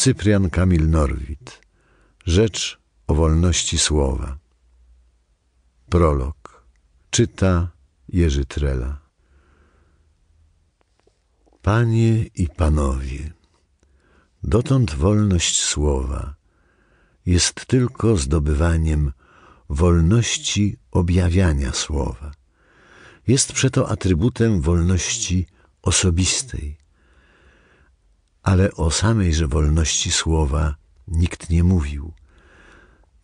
Cyprian Kamil Norwid. Rzecz o wolności słowa. Prolog. Czyta Jerzy Trela. Panie i panowie Dotąd wolność słowa jest tylko zdobywaniem wolności objawiania słowa. Jest przeto atrybutem wolności osobistej, ale o samejże wolności słowa nikt nie mówił.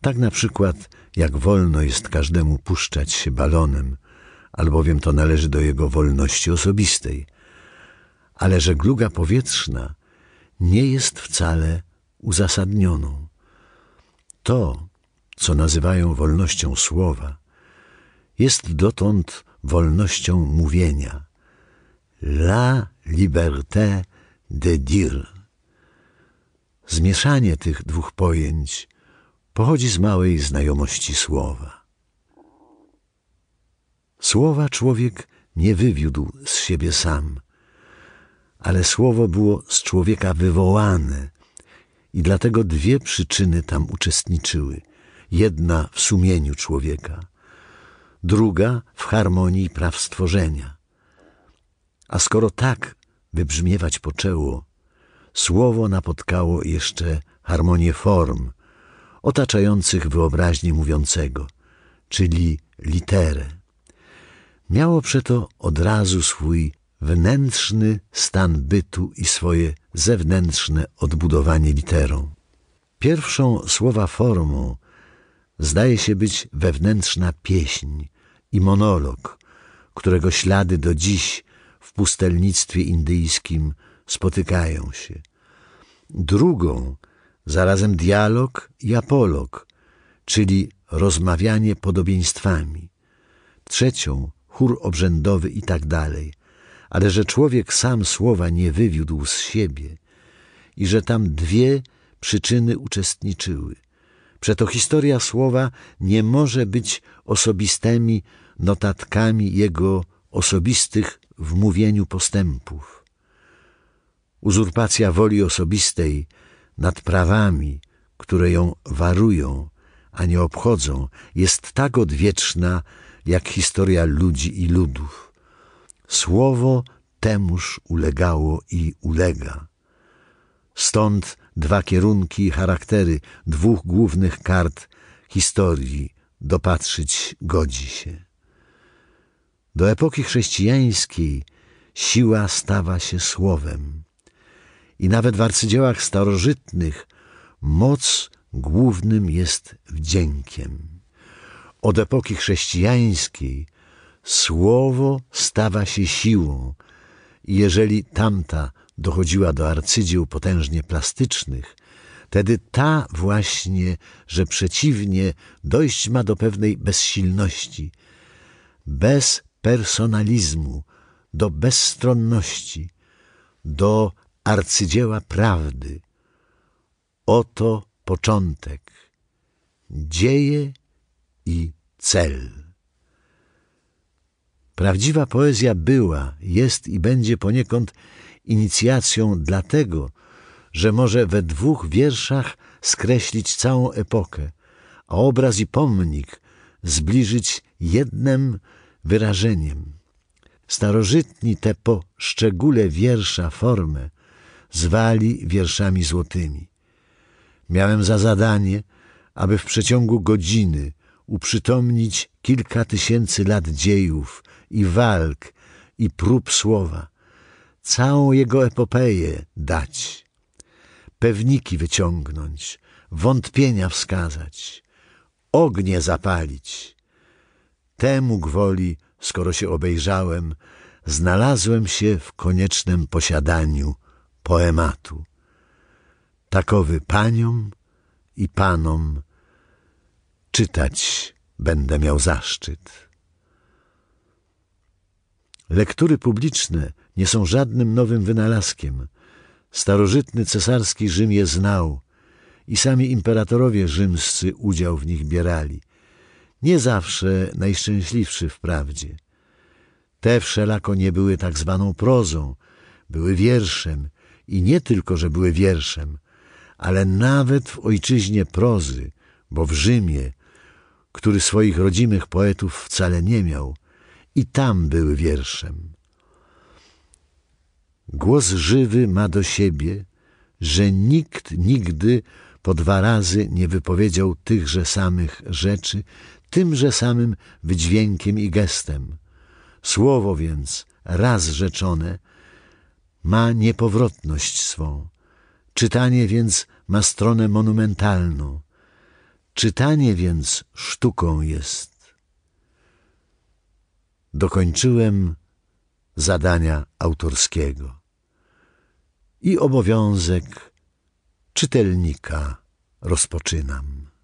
Tak na przykład, jak wolno jest każdemu puszczać się balonem, albowiem to należy do jego wolności osobistej, ale żegluga powietrzna nie jest wcale uzasadnioną. To, co nazywają wolnością słowa, jest dotąd wolnością mówienia. La liberté de dire. Zmieszanie tych dwóch pojęć pochodzi z małej znajomości słowa. Słowa człowiek nie wywiódł z siebie sam, ale słowo było z człowieka wywołane i dlatego dwie przyczyny tam uczestniczyły. Jedna w sumieniu człowieka, druga w harmonii praw stworzenia. A skoro tak wybrzmiewać poczęło, słowo napotkało jeszcze harmonię form otaczających wyobraźnię mówiącego, czyli literę. Miało przeto od razu swój wnętrzny stan bytu i swoje zewnętrzne odbudowanie literą. Pierwszą słowa formą zdaje się być wewnętrzna pieśń i monolog, którego ślady do dziś w pustelnictwie indyjskim spotykają się. Drugą, zarazem dialog i apolog, czyli rozmawianie podobieństwami. Trzecią, chór obrzędowy i tak dalej. Ale że człowiek sam słowa nie wywiódł z siebie i że tam dwie przyczyny uczestniczyły. Przeto historia słowa nie może być osobistymi notatkami jego osobistych w mówieniu postępów. Uzurpacja woli osobistej nad prawami, które ją warują, a nie obchodzą, jest tak odwieczna, jak historia ludzi i ludów. Słowo temuż ulegało i ulega. Stąd dwa kierunki i charaktery dwóch głównych kart historii dopatrzyć godzi się. Do epoki chrześcijańskiej siła stawa się słowem. I nawet w arcydziełach starożytnych moc głównym jest wdziękiem. Od epoki chrześcijańskiej słowo stawa się siłą. I jeżeli tamta dochodziła do arcydzieł potężnie plastycznych, wtedy ta właśnie, że przeciwnie dojść ma do pewnej bezsilności, bez personalizmu, do bezstronności, do arcydzieła prawdy. Oto początek, dzieje i cel. Prawdziwa poezja była, jest i będzie poniekąd inicjacją dlatego, że może we dwóch wierszach skreślić całą epokę, a obraz i pomnik zbliżyć jednym wyrażeniem. Starożytni te po szczególe wiersza formę zwali wierszami złotymi. Miałem za zadanie, aby w przeciągu godziny uprzytomnić kilka tysięcy lat dziejów i walk i prób słowa, całą jego epopeję dać, pewniki wyciągnąć, wątpienia wskazać, ognie zapalić. Temu gwoli, skoro się obejrzałem, znalazłem się w koniecznym posiadaniu poematu. Takowy paniom i panom czytać będę miał zaszczyt. Lektury publiczne nie są żadnym nowym wynalazkiem. Starożytny cesarski Rzym je znał i sami imperatorowie rzymscy udział w nich bierali. Nie zawsze najszczęśliwszy wprawdzie. Te wszelako nie były tak zwaną prozą, były wierszem i nie tylko, że były wierszem, ale nawet w ojczyźnie prozy, bo w Rzymie, który swoich rodzimych poetów wcale nie miał, i tam były wierszem. Głos żywy ma do siebie, że nikt nigdy po dwa razy nie wypowiedział tychże samych rzeczy, tymże samym wydźwiękiem i gestem. Słowo więc, raz rzeczone, ma niepowrotność swą. Czytanie więc ma stronę monumentalną. Czytanie więc sztuką jest. Dokończyłem zadania autorskiego i obowiązek czytelnika rozpoczynam.